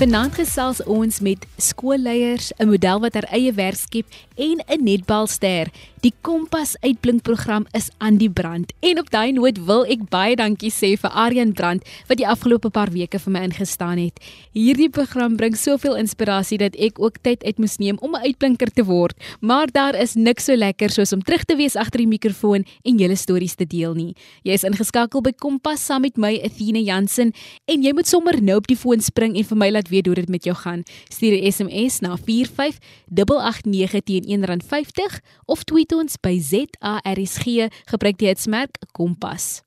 Vanaand gesels ons met skoolleiers, 'n model wat haar eie werk skep en 'n netbalster. Die Kompas uitblinkprogram is aan die brand. En op daai noot wil ek baie dankie sê vir Aryan Brand wat die afgelope paar weke vir my ingestaan het. Hierdie program bring soveel inspirasie dat ek ook tyd uit moes neem om 'n uitblinker te word. Maar daar is niks so lekker soos om terug te wees agter die mikrofoon en julle stories te deel nie. Jy is ingeskakel by Kompas saam met my Athena Jansen en jy moet sommer nou op die foon spring en vir my laat weet hoe dit met jou gaan. Stuur 'n SMS na 45889 teen R1.50 of tweet ons by ZARSG gebruik die hitsmerk Kompas.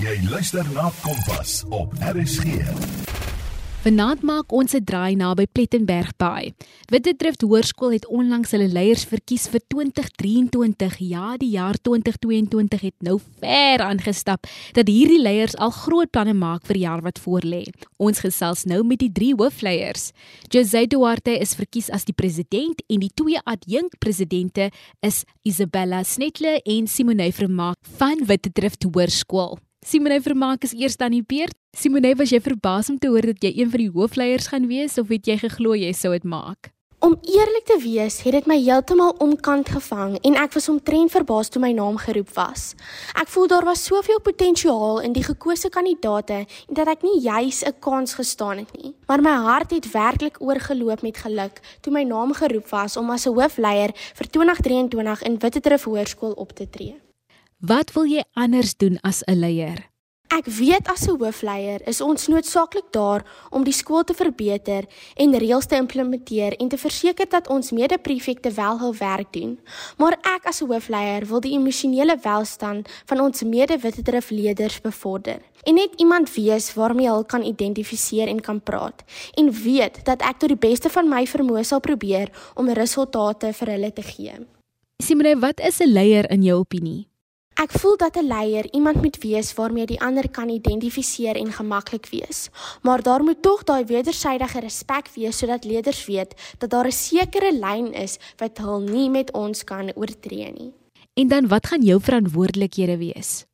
Jy luister na Kompas op RSG. Vanaand maak ons 'n draai naby Plettenberg Bay. Witdrift Hoërskool het onlangs hulle leiers verkies vir 2023. Ja, die jaar 2022 het nou ver aangestap dat hierdie leiers al groot planne maak vir die jaar wat voorlê. Ons gesels nou met die drie hoofleiers. Jose Duarte is verkies as die president en die twee adjunkpresidente is Isabella Snetle en Simone Vermaak van Witdrift Hoërskool. Simone Vermaak is eers aan die beurt. Simone, was jy verbaas om te hoor dat jy een van die hoofleiers gaan wees of het jy geglo jy sou dit maak? Om eerlik te wees, het dit my heeltemal omkant gevang en ek was omtrent verbaas toe my naam geroep was. Ek voel daar was soveel potensiaal in die gekose kandidaate en dat ek nie juis 'n kans gestaan het nie. Maar my hart het werklik oorgeloop met geluk toe my naam geroep was om as 'n hoofleier vir 2023 in Witdrift Hoërskool op te tree. Wat wil jy anders doen as 'n leier? Ek weet as 'n hoofleier is ons noodsaaklik daar om die skool te verbeter en reëls te implementeer en te verseker dat ons mede-prefekte wel hul werk doen. Maar ek as 'n hoofleier wil die emosionele welstand van ons mede-witdrifleerders bevorder en net iemand wees waarmee hulle kan identifiseer en kan praat en weet dat ek tot die beste van my vermoë sal probeer om resultate vir hulle te gee. Simone, wat is 'n leier in jou opinie? Ek voel dat 'n leier iemand moet wees waarmee die ander kan identifiseer en gemaklik wees. Maar daar moet tog daai wederwysige respek wees sodat leerders weet dat daar 'n sekere lyn is wat hulle nie met ons kan oortree nie. En dan wat gaan jou verantwoordelikhede wees?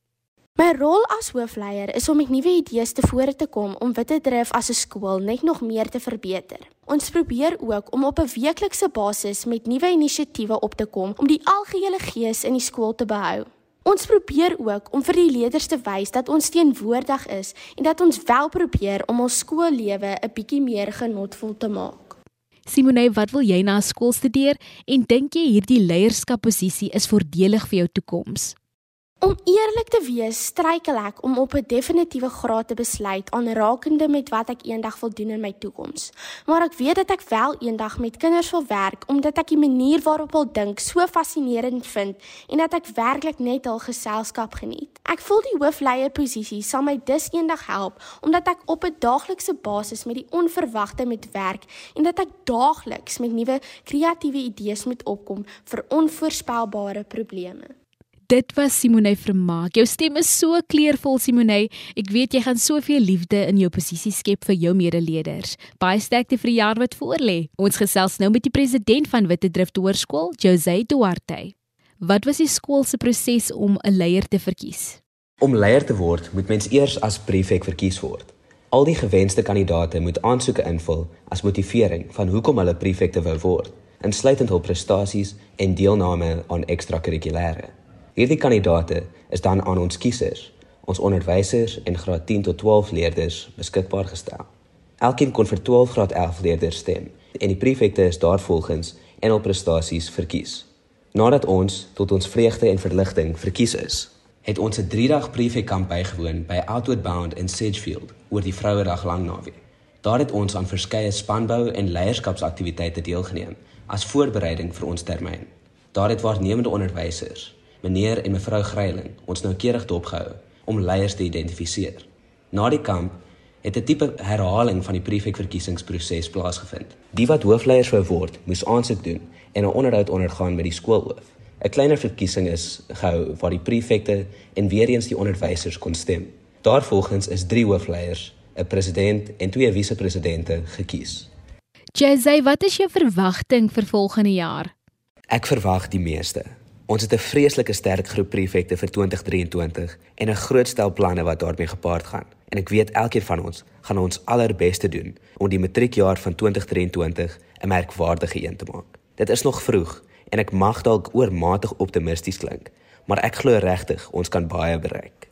My rol as hoofleier is om met nuwe idees te vore te kom om Witdrift as 'n skool net nog meer te verbeter. Ons probeer ook om op 'n weeklikse basis met nuwe inisiatiewe op te kom om die algehele gees in die skool te behou. Ons probeer ook om vir die leerders te wys dat ons teenwoordig is en dat ons wel probeer om ons skoollewe 'n bietjie meer genotvol te maak. Simone, wat wil jy na skool studeer en dink jy hierdie leierskapposisie is voordelig vir jou toekoms? Om eerlik te wees, struikel ek om op 'n definitiewe graad te besluit aanrakende met wat ek eendag wil doen in my toekoms. Maar ek weet dat ek wel eendag met kinders wil werk omdat ek die manier waarop hulle dink so fascinerend vind en dat ek werklik net hul geselskap geniet. Ek voel die hoofleier posisie sal my dus eendag help omdat ek op 'n daaglikse basis met die onverwagte moet werk en dat ek daagliks met nuwe kreatiewe idees moet opkom vir onvoorspelbare probleme. Dit was Simone Vermaak. Jou stem is so kleurvol Simone. Ek weet jy gaan soveel liefde in jou posisie skep vir jou medeleerders. Baie sterkte vir die jaar wat voorlê. Ons gesels nou met die president van Witdrift Hoërskool, Jose Duarte. Wat was die skool se proses om 'n leier te verkies? Om leier te word, moet mens eers as prefek verkies word. Al die gewenste kandidaate moet aansoeke invul as motivering van hoekom hulle prefekte wou word, insluitend hul prestasies en deelname aan ekstrakurrikulêre. Hierdie kandidate is dan aan ons kiesers, ons onderwysers en graad 10 tot 12 leerders beskikbaar gestel. Elkeen kon vir 12 graad 11 leerders stem en die prefekte is daarvolgens en hul prestasies verkies. Nadat ons tot ons vreugde en verligting verkies is, het ons 'n 3-dag prefekkamp bygewoon by Outward Bound in Sedgefield oor die Vrouedag lang naweek. Daar het ons aan verskeie spanbou en leierskapsaktiwiteite deelgeneem as voorbereiding vir ons termyn. Daar het waarnemende onderwysers meneer en mevrou Greiling ons nou keurig dopgehou om leiers te identifiseer. Na die kamp het 'n tipe herhaling van die prefekverkiesingsproses plaasgevind. Die wat hoofleiers wou word, moes aansoek doen en 'n onderhoud ondergaan met die skoolhoof. 'n Kleiner verkiesing is gehou waar die prefekte en weer eens die onderwysers kon stem. Daarvolgens is 3 hoofleiers, 'n president en twee vise-presidente gekies. Jazzy, wat is jou verwagting vir volgende jaar? Ek verwag die meeste. Ons het 'n vreeslike sterk groep prefekte vir 2023 en 'n groot stel planne wat daarmee gepaard gaan. En ek weet elkeen van ons gaan ons allerbeste doen om die matriekjaar van 2023 'n merkwaardige een te maak. Dit is nog vroeg en ek mag dalk oormatig optimisties klink, maar ek glo regtig ons kan baie bereik.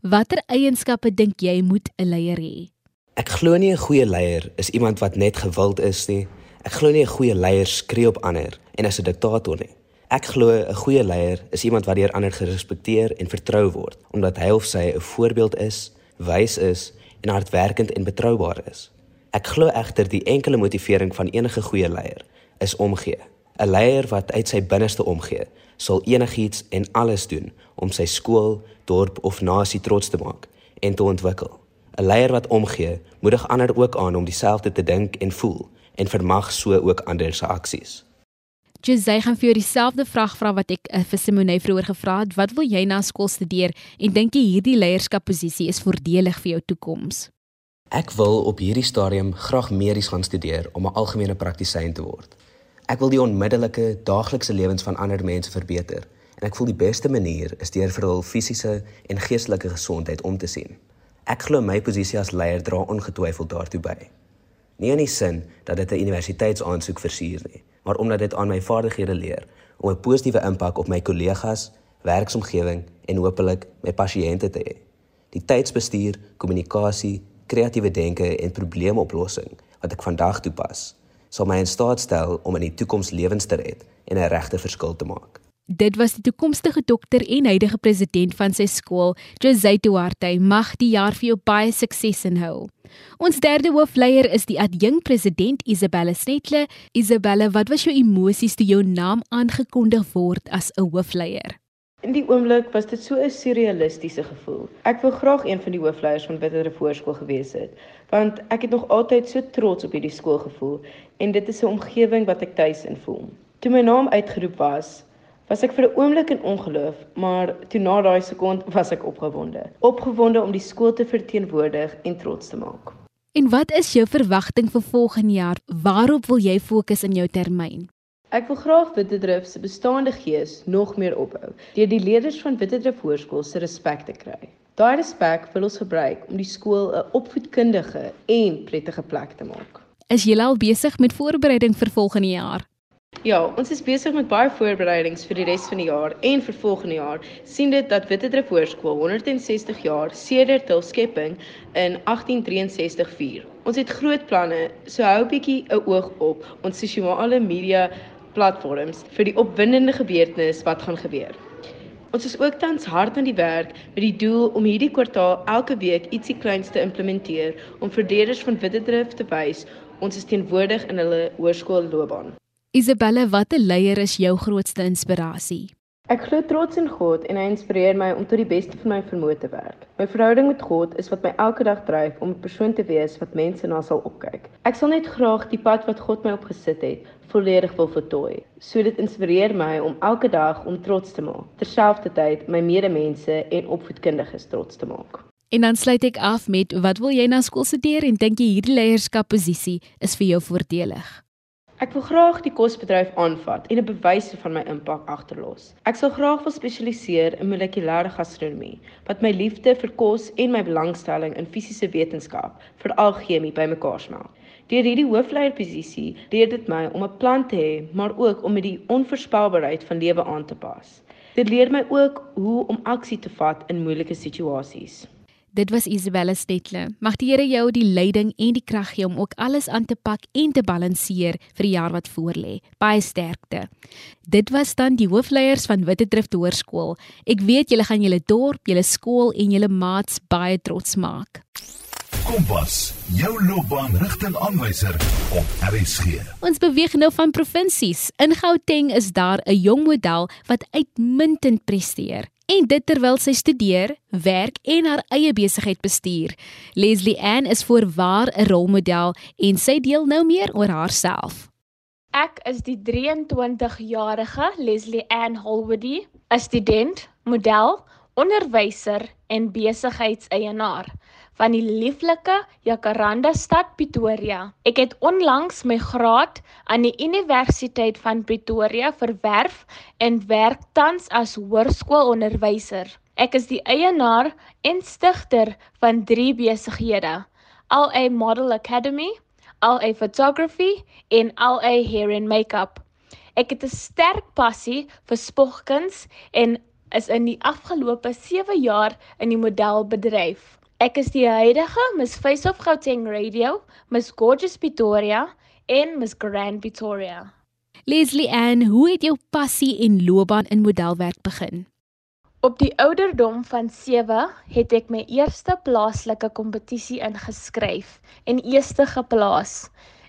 Watter eienskappe dink jy moet 'n leier hê? Ek glo nie 'n goeie leier is iemand wat net gewild is nie. Ek glo nie 'n goeie leier skree op ander en is 'n diktator nie. Ek glo 'n goeie leier is iemand wat deur ander gerespekteer en vertrou word, omdat hy of sy 'n voorbeeld is, wys is en hardwerkend en betroubaar is. Ek glo egter die enkele motivering van enige goeie leier is omgee. 'n Leier wat uit sy binneste omgee, sal enigiets en alles doen om sy skool, dorp of nasie trots te maak en te ontwikkel. 'n Leier wat omgee, moedig ander ook aan om dieselfde te dink en voel en vermag so ook ander se aksies. Jose gaan vir jou dieselfde vraag vra wat ek uh, vir Simone vroeër gevra het. Wat wil jy na skool studeer en dink jy hierdie leierskapposisie is voordelig vir jou toekoms? Ek wil op hierdie stadium graag medies gaan studeer om 'n algemene praktisyn te word. Ek wil die onmiddellike daaglikse lewens van ander mense verbeter en ek voel die beste manier is deur vir hul fisiese en geestelike gesondheid om te sien. Ek glo my posisie as leier dra ongetwyfeld daartoe by. Nie in die sin dat dit 'n universiteitsaansoek versier nie, maar omdat dit aan my vaardighede leer om 'n positiewe impak op my kollegas, werksomgewing en hopelik my pasiënte te hê. Die tydsbestuur, kommunikasie, kreatiewe denke en probleemoplossing wat ek vandag toepas, sal my in staat stel om in die toekoms lewens te red en 'n regte verskil te maak. Dit was die toekomstige dokter en huidige president van sy skool, Jose Duarte. Mag die jaar vir jou baie sukses inhou. Ons derde hoofleier is die adjunkpresident Isabella Snetle. Isabella, wat was jou emosies toe jou naam aangekondig word as 'n hoofleier? In die oomblik was dit so 'n surrealistiese gevoel. Ek wou graag een van die hoofleiers van Witwater Voorskool gewees het, want ek het nog altyd so trots op hierdie skool gevoel en dit is 'n omgewing wat ek tuis in voel. Toe my naam uitgeroep was, was ek vir 'n oomblik in ongeloof, maar toe na daai sekond was ek opgewonde. Opgewonde om die skool te verteenwoordig en trots te maak. En wat is jou verwagting vir volgende jaar? Waarop wil jy fokus in jou termyn? Ek wil graag Wittedrif se bestaande gees nog meer opbou deur die leerders van Wittedrif Hoërskool se respek te kry. Daai respek wil ons gebruik om die skool 'n opvoedkundige en prettige plek te maak. Is jy al besig met voorbereiding vir volgende jaar? Ja, ons is besig met baie voorbereidings vir die res van die jaar en vir volgende jaar. sien dit dat Wittedrif Hoërskool 160 jaar sedert hul skepping in 1863 vier. Ons het groot planne, so hou 'n bietjie 'n oog op ons sosiale media platforms vir die opwindende gebeurtenis wat gaan gebeur. Ons is ook tans hard aan die werk met die doel om hierdie kwartaal elke week ietsie kleins te implementeer om verdedigers van Wittedrif te wys ons is teenwoordig in hulle hoërskoolloopbaan. Isabelle, watter leier is jou grootste inspirasie? Ek glo trots in God en hy inspireer my om tot die beste van my vermoë te werk. My verhouding met God is wat my elke dag dryf om 'n persoon te wees wat mense na sal opkyk. Ek sal net graag die pad wat God my opgesit het, volledig wil voltooi. So dit inspireer my om elke dag om trots te maak, terselfdertyd my medemense en opvoedkundiges trots te maak. En dan sluit ek af met wat wil jy na skool studeer en dink jy hierdie leierskapposisie is vir jou voordelig? Ek wil graag die kosbedryf aanvat en 'n bewys van my impak agterlos. Ek sal graag wil spesialiseer in molekulêre gastronomie, wat my liefde vir kos en my belangstelling in fisiese wetenskap, veral chemie, bymekaar smelt. Deur hierdie hoofleierposisie leer dit my om 'n plan te hê, maar ook om met die onvoorspelbaarheid van lewe aan te pas. Dit leer my ook hoe om aksie te vat in moeilike situasies. Dit was Isabella Stetle. Mag die Here jou die leiding en die krag gee om ook alles aan te pak en te balanseer vir die jaar wat voorlê. Baie sterkte. Dit was dan die hoofleiers van Wittedrift Hoërskool. Ek weet julle gaan julle dorp, julle skool en julle maats baie trots maak. Kompas, jou loopbaanrigtingaanwyser op RSG. Ons beweeg nou van provinsies. In Gauteng is daar 'n jong model wat uitmuntend presteer en dit terwyl sy studeer, werk en haar eie besigheid bestuur. Leslie Ann is voorwaar 'n rolmodel en sy deel nou meer oor haarself. Ek is die 23-jarige Leslie Ann Holwoody, 'n student, model, onderwyser en besigheidseienaar van die lieflike Jacaranda stad Pretoria. Ek het onlangs my graad aan die Universiteit van Pretoria verwerf en werk tans as hoërskoolonderwyser. Ek is die eienaar en stigter van drie besighede: LA Model Academy, LA Photography en LA Hair and Makeup. Ek het 'n sterk passie vir spogkuns en is in die afgelope 7 jaar in die modelbedryf. Ek is die huidige Miss Face of Gauteng Radio, Miss Gorgeous Pretoria en Miss Grand Pretoria. Leslie Ann, hoe het jou passie en loopbaan in modelwerk begin? Op die ouderdom van 7 het ek my eerste plaaslike kompetisie ingeskryf en eerste geplaas.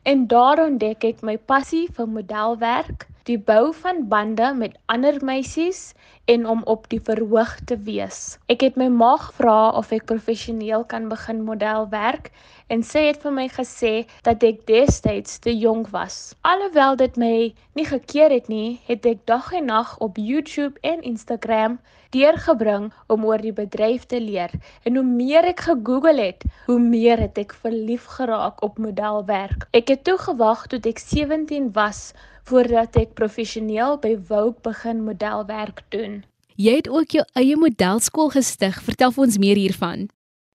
En daar ontdek ek my passie vir modelwerk, die bou van bande met ander meisies en om op die verhoog te wees. Ek het my ma gevra of ek professioneel kan begin model werk en sy het vir my gesê dat ek destyds te jonk was. Alhoewel dit my nie gekeer het nie, het ek dag en nag op YouTube en Instagram deurgebring om oor die bedryf te leer. En hoe meer ek gegoogel het, hoe meer het ek verlief geraak op modelwerk. Ek het toe gewag tot ek 17 was voordat ek professioneel by Vogue begin modelwerk doen. Jy het ook jou eie modelskool gestig. Vertel vir ons meer hiervan.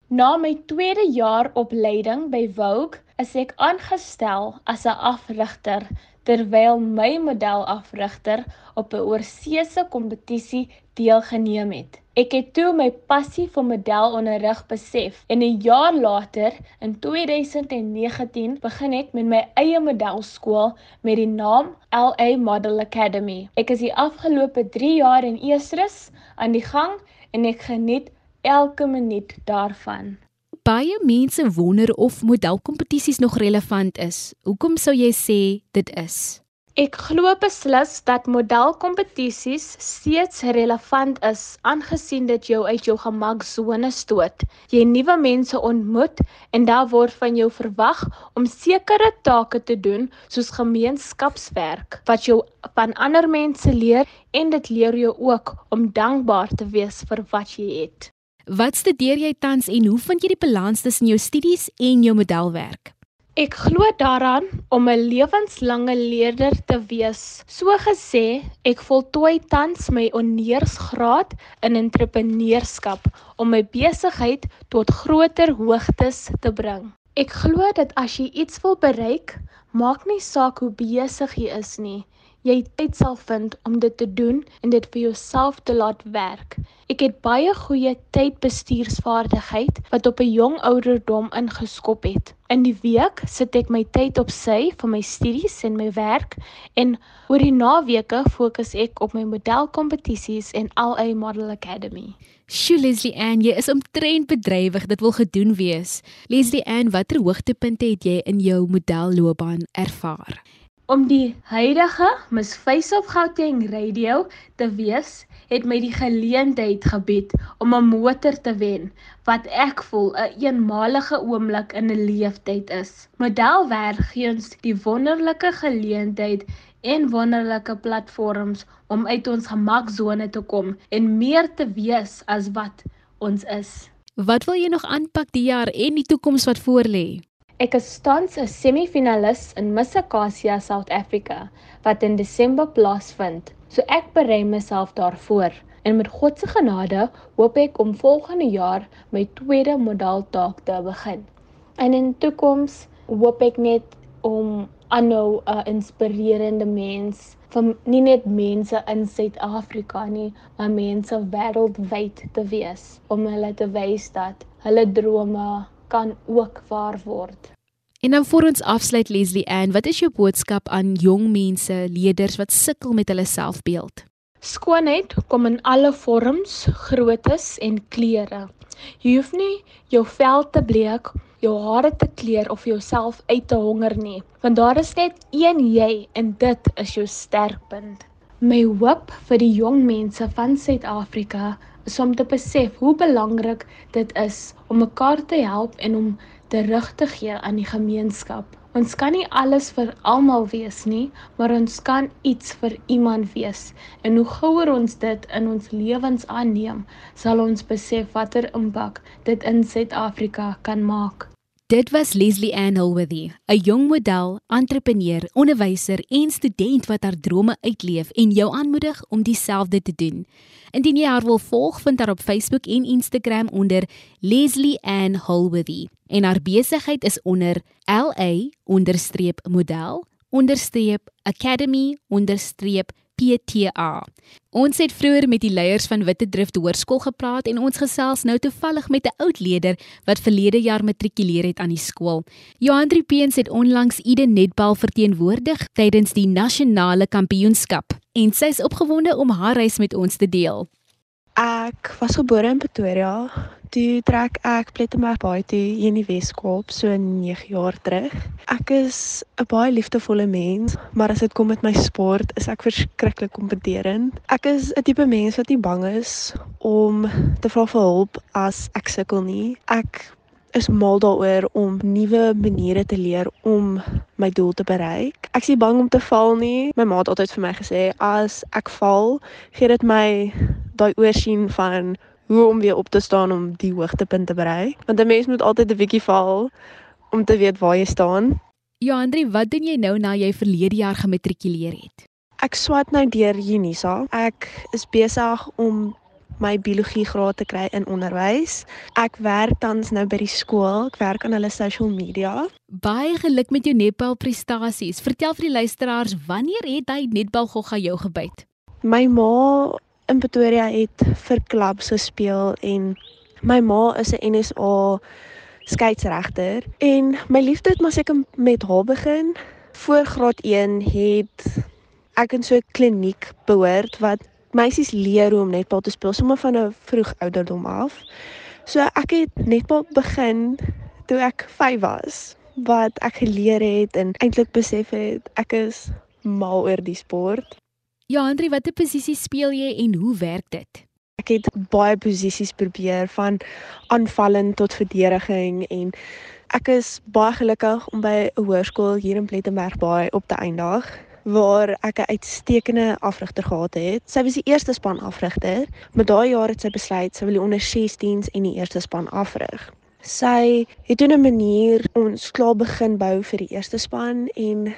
Na my tweede jaar opleiding by Vogue is ek aangestel as 'n afrigter terwyl my modelafrigter op 'n oorseese kompetisie deelgeneem het. Ek het toe my passie vir modelonderrig besef en 'n jaar later, in 2019, begin ek met my eie modelskool met die naam LA Model Academy. Ek is die afgelope 3 jaar in Estrus aan die gang en ek geniet elke minuut daarvan. Baie mense wonder of modelkompetisies nog relevant is. Hoekom sou jy sê dit is? Ek glo beslis dat modelkompetisies steeds relevant is aangesien dit jou uit jou gemaksone stoot. Jy nuwe mense ontmoet en daar word van jou verwag om sekere take te doen soos gemeenskapswerk wat jou van ander mense leer en dit leer jou ook om dankbaar te wees vir wat jy het. Wat studeer jy tans en hoe vind jy die balans tussen jou studies en jou modelwerk? Ek glo daaraan om 'n lewenslange leerder te wees. So gesê, ek voltooi tans my honeursgraad in entrepreneurskap om my besigheid tot groter hoogtes te bring. Ek glo dat as jy iets wil bereik, maak nie saak hoe besig jy is nie jy tyd sal vind om dit te doen en dit vir jouself te laat werk. Ek het baie goeie tydbestuursvaardigheid wat op 'n jong ouderdom ingeskop het. In die week sit ek my tyd op sy vir my studies en my werk en oor die naweke fokus ek op my modelkompetisies en LA Model Academy. Sjoe Leslie Ann, jy is omtrent bedrywig, dit wil gedoen wees. Leslie Ann, watter hoogtepunte het jy in jou modelloopbaan ervaar? Om die huidige Miss Face of Gauteng radio te wees, het my die geleentheid gebied om 'n motor te wen wat ek voel 'n een eenmalige oomblik in 'n leeftyd is. Modelwerk gee ons die wonderlike geleentheid en wonderlike platforms om uit ons gemaksone te kom en meer te wees as wat ons is. Wat wil jy nog aanpak die jaar en die toekoms wat voorlê? Ek is tans 'n semifinalis in Miss Acacia South Africa wat in Desember plaasvind. So ek berei myself daarvoor en met God se genade hoop ek om volgende jaar my tweede modeltaak te begin. En in toekoms hoop ek net om aanhou 'n inspirerende mens vir nie net mense in Suid-Afrika nie, maar mense wêreldwyd te wees om hulle te wys dat hulle drome kan ook waar word. En dan voor ons afsluit Leslie Ann, wat is jou boodskap aan jong mense, leerders wat sukkel met hulle selfbeeld? Skoonheid kom in alle vorms, groottes en kleure. Jy hoef nie jou vel te bleek, jou hare te kleur of jouself uit te honger nie, want daar is net een jy en dit is jou sterkpunt. My hoop vir die jong mense van Suid-Afrika is om te besef hoe belangrik dit is om mekaar te help en om terug te gee aan die gemeenskap. Ons kan nie alles vir almal wees nie, maar ons kan iets vir iemand wees. En hoe gouer ons dit in ons lewens aanneem, sal ons besef watter impak dit in Suid-Afrika kan maak. Dit was Leslie Ann Holworthy, 'n jong model, entrepreneur, onderwyser en student wat haar drome uitleef en jou aanmoedig om dieselfde te doen. Indien jy haar wil volg, vind haar op Facebook en Instagram onder Leslie Ann Holworthy en haar besigheid is onder LA_model_academy_ PTA. Ons het vroeër met die leiers van Witte Drift Hoërskool gepraat en ons gesels nou toevallig met 'n oud leerder wat verlede jaar matrikuleer het aan die skool. Johan Driepeens het onlangs Eden Netbal verteenwoordig tydens die nasionale kampioenskap en sy is opgewonde om haar reis met ons te deel. Ek was gebore in Pretoria. Toe trek ek Plettenberg Baai toe hier in die Wes-Kaap so 9 jaar terug. Ek is 'n baie liefdevolle mens, maar as dit kom met my sport, is ek verskriklik kompeterend. Ek is 'n tipe mens wat nie bang is om te vra vir hulp as ek sukkel nie. Ek is mal daaroor om nuwe maniere te leer om my doel te bereik. Ek is nie bang om te val nie. My ma het altyd vir my gesê as ek val, gee dit my daai oorsien van hoe om weer op te staan om die hoogtepunt te bereik. Want 'n mens moet altyd 'n bietjie val om te weet waar jy staan. Johandri, wat doen jy nou na jy verlede jaar gematrikuleer het? Ek swat nou deur Unisa. Ek is besig om my biologie graad te kry in onderwys. Ek werk tans nou by die skool. Ek werk aan hulle social media. Baie geluk met jou netbal prestasies. Vertel vir die luisteraars, wanneer het hy netbal gogga jou gebyt? My ma in Pretoria het vir klubs gespeel en my ma is 'n NSA skeieregter en my liefde het maar seker met haar begin. Voor graad 1 het ek in so 'n kliniek behoort wat meisies leer hoe om netbal te speel sommer van 'n vroeg ouderdom af. So ek het netbal begin toe ek 5 was wat ek geleer het en eintlik besef het ek is mal oor die sport. Ja, Andri, watter posisie speel jy en hoe werk dit? Ek het baie posisies probeer van aanvallend tot verdediging en ek is baie gelukkig om by 'n hoërskool hier in Plettenberg Baai op te eindig waar ek 'n uitstekende afrigter gehad het. Sy was die eerste span afrigter, maar daai jaar het sy besluit sy wil die onder 16s en die eerste span afrig. Sy het toe 'n manier ons klaar begin bou vir die eerste span en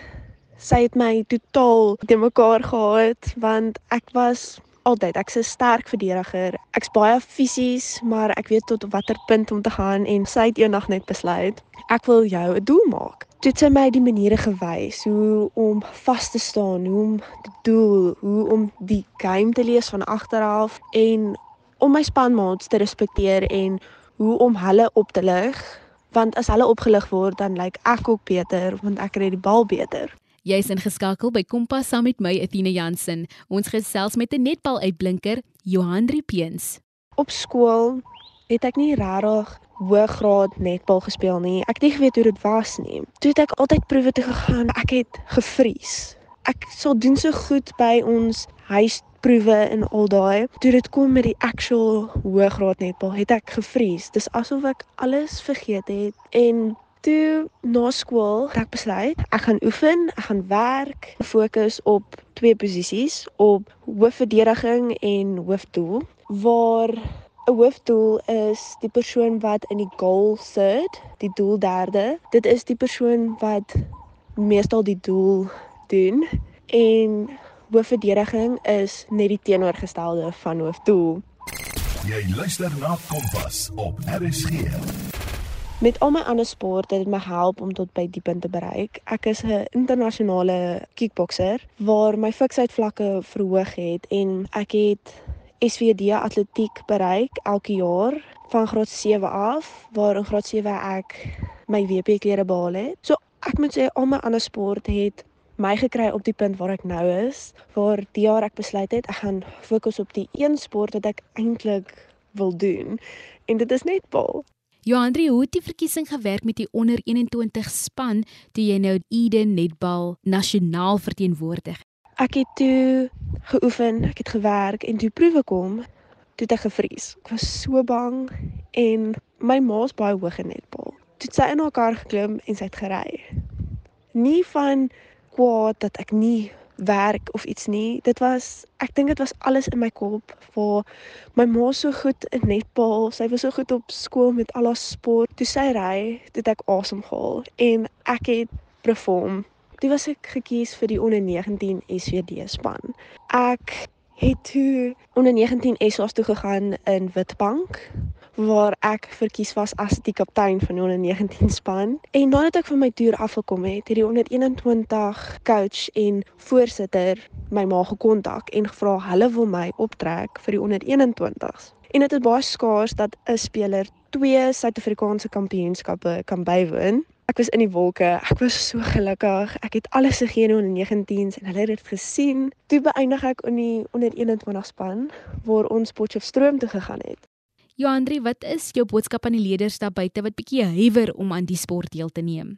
sy het my totaal te mekaar gehad want ek was altyd ek's 'n sterk verdediger. Ek's baie fisies, maar ek weet tot watter punt om te gaan en sy het eendag net besluit ek wil jou 'n doel maak. Toe het sy my die maniere gewys hoe om vas te staan, hoe om te doel, hoe om die game te lees van agteraf en om my spanmaats te respekteer en hoe om hulle op te lig want as hulle opgelig word dan lyk ek ook beter want ek kry die bal beter. Jy's ingeskakel by Kompas saam met my Athena Jansen. Ons gesels met 'n netbal uitblinker, Johan Riepeens. Op skool het ek nie regtig hoëgraad netbal gespeel nie. Ek het nie geweet hoe dit was nie. Toe het ek altyd proewe toe gegaan. Ek het gevries. Ek sou doen so goed by ons huisproewe en al daai. Toe dit kom met die actual hoëgraad netbal, het ek gevries. Dis asof ek alles vergeet het en Toe na skool het ek besluit ek gaan oefen, ek gaan werk, fokus op twee posisies, op hoofverdediging en hoofdoel, waar 'n hoofdoel is die persoon wat in die goal sit, die doel derde. Dit is die persoon wat meestal die doel doen en hoofverdediging is net die teenoorgestelde van hoofdoel. Jy luister na Kompas op RSG. Met al my ander sporte het dit my help om tot by die punt te bereik. Ek is 'n internasionale kickbokser waar my fiksheid vlakke verhoog het en ek het SVD atletiek bereik elke jaar van graad 7 af waar in graad 7 ek my WP klere behaal het. So ek moet sê al my ander sporte het my gekry op die punt waar ek nou is, waar die jaar ek besluit het ek gaan fokus op die een sport wat ek eintlik wil doen en dit is netbal. Johandri, hoe het die verkiesing gewerk met die onder 21 span toe jy nou Eden Netbal nasionaal verteenwoordig? Ek het toe geoefen, ek het gewerk en toe proewe kom, toe het ek gevries. Ek was so bang en my ma's baie hoog in netbal. Toe sy in haar kar geklim en sy het gery. Nie van kwaad dat ek nie werk of iets nie. Dit was ek dink dit was alles in my kop vir my ma so goed in netbal. Sy was so goed op skool met al haar sport. Toe sy ry, het ek asem gehaal en ek het perform. Toe was ek gekies vir die onder 19 SVD span. Ek het toe onder 19 SA's toe gegaan in Witbank waar ek verkies was as die kaptein van die onder 19 span. En nadat ek van my toer afgekom het, het die onder 21 coach en voorsitter my ma gekontak en gevra hulle wil my optrek vir die onder 21s. En dit is baie skaars dat 'n speler twee Suid-Afrikaanse kampioenskappe kan bywoon. Ek was in die wolke. Ek was so gelukkig. Ek het alles gegee in onder 19s en hulle het dit gesien. Toe beëindig ek in die onder 21 span waar ons Potchefstroom toe gegaan het. Joandri, wat is jou boodskap aan die leerders daar buite wat bietjie huiwer om aan die sport deel te neem?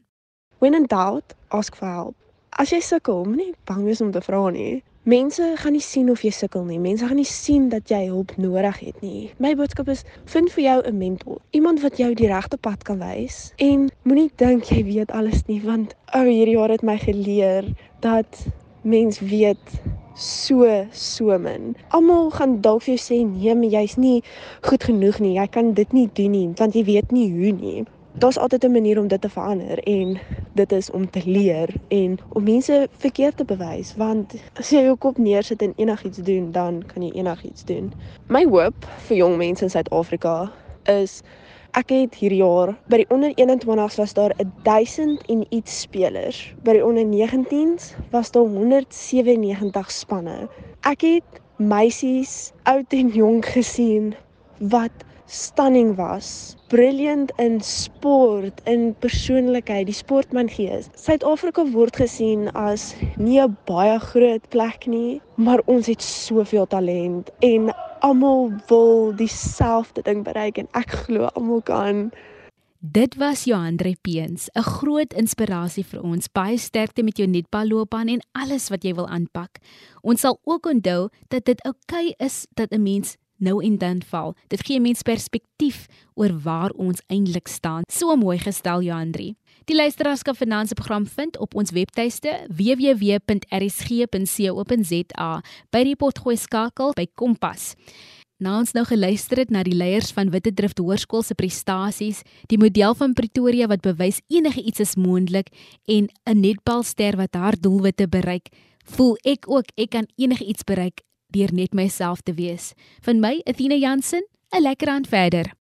When in doubt, ask for help. As jy sukkel, moenie bang wees om te vra nie. Mense gaan nie sien of jy sukkel nie. Mense gaan nie sien dat jy hulp nodig het nie. My boodskap is: vind vir jou 'n mentor, iemand wat jou die regte pad kan wys en moenie dink jy weet alles nie, want ou hierdie jaar het my geleer dat mens weet so so min. Almal gaan dalk vir jou sê nee, maar jy's nie goed genoeg nie. Jy kan dit nie doen nie want jy weet nie hoe nie. Daar's altyd 'n manier om dit te verander en dit is om te leer en om mense verkeerd te bewys want as jy jou kop neersit en enigiets doen, dan kan jy enigiets doen. My hoop vir jong mense in Suid-Afrika is Ek het hierdie jaar by die onder 21s was daar 1000 en iets spelers. By die onder 19s was daar 197 spanne. Ek het meisies, oud en jonk gesien wat stunning was. Brilliant in sport, in persoonlikheid, die sportman gees. Suid-Afrika word gesien as nie 'n baie groot plek nie, maar ons het soveel talent en almal wil dieselfde ding bereik en ek glo almal kan. Dit was Johandre Peens, 'n groot inspirasie vir ons. Baie sterkte met jou netballoopbaan en alles wat jy wil aanpak. Ons sal ook onthou dat dit oukei okay is dat 'n mens nou en dan val. Dit gee mense perspektief oor waar ons eintlik staan. So mooi gestel Johandre. Die luisteraars kan finansie program vind op ons webtuiste www.rsg.co.za by die potgooi skakel by Kompas. Nou ons nou geluister het na die leiers van Wittedrift Hoërskool se prestasies, die model van Pretoria wat bewys enige iets is moontlik en 'n netbalster wat haar doelwitte bereik, voel ek ook ek kan enige iets bereik deur net myself te wees. Van my, Athena Jansen, 'n lekker aand verder.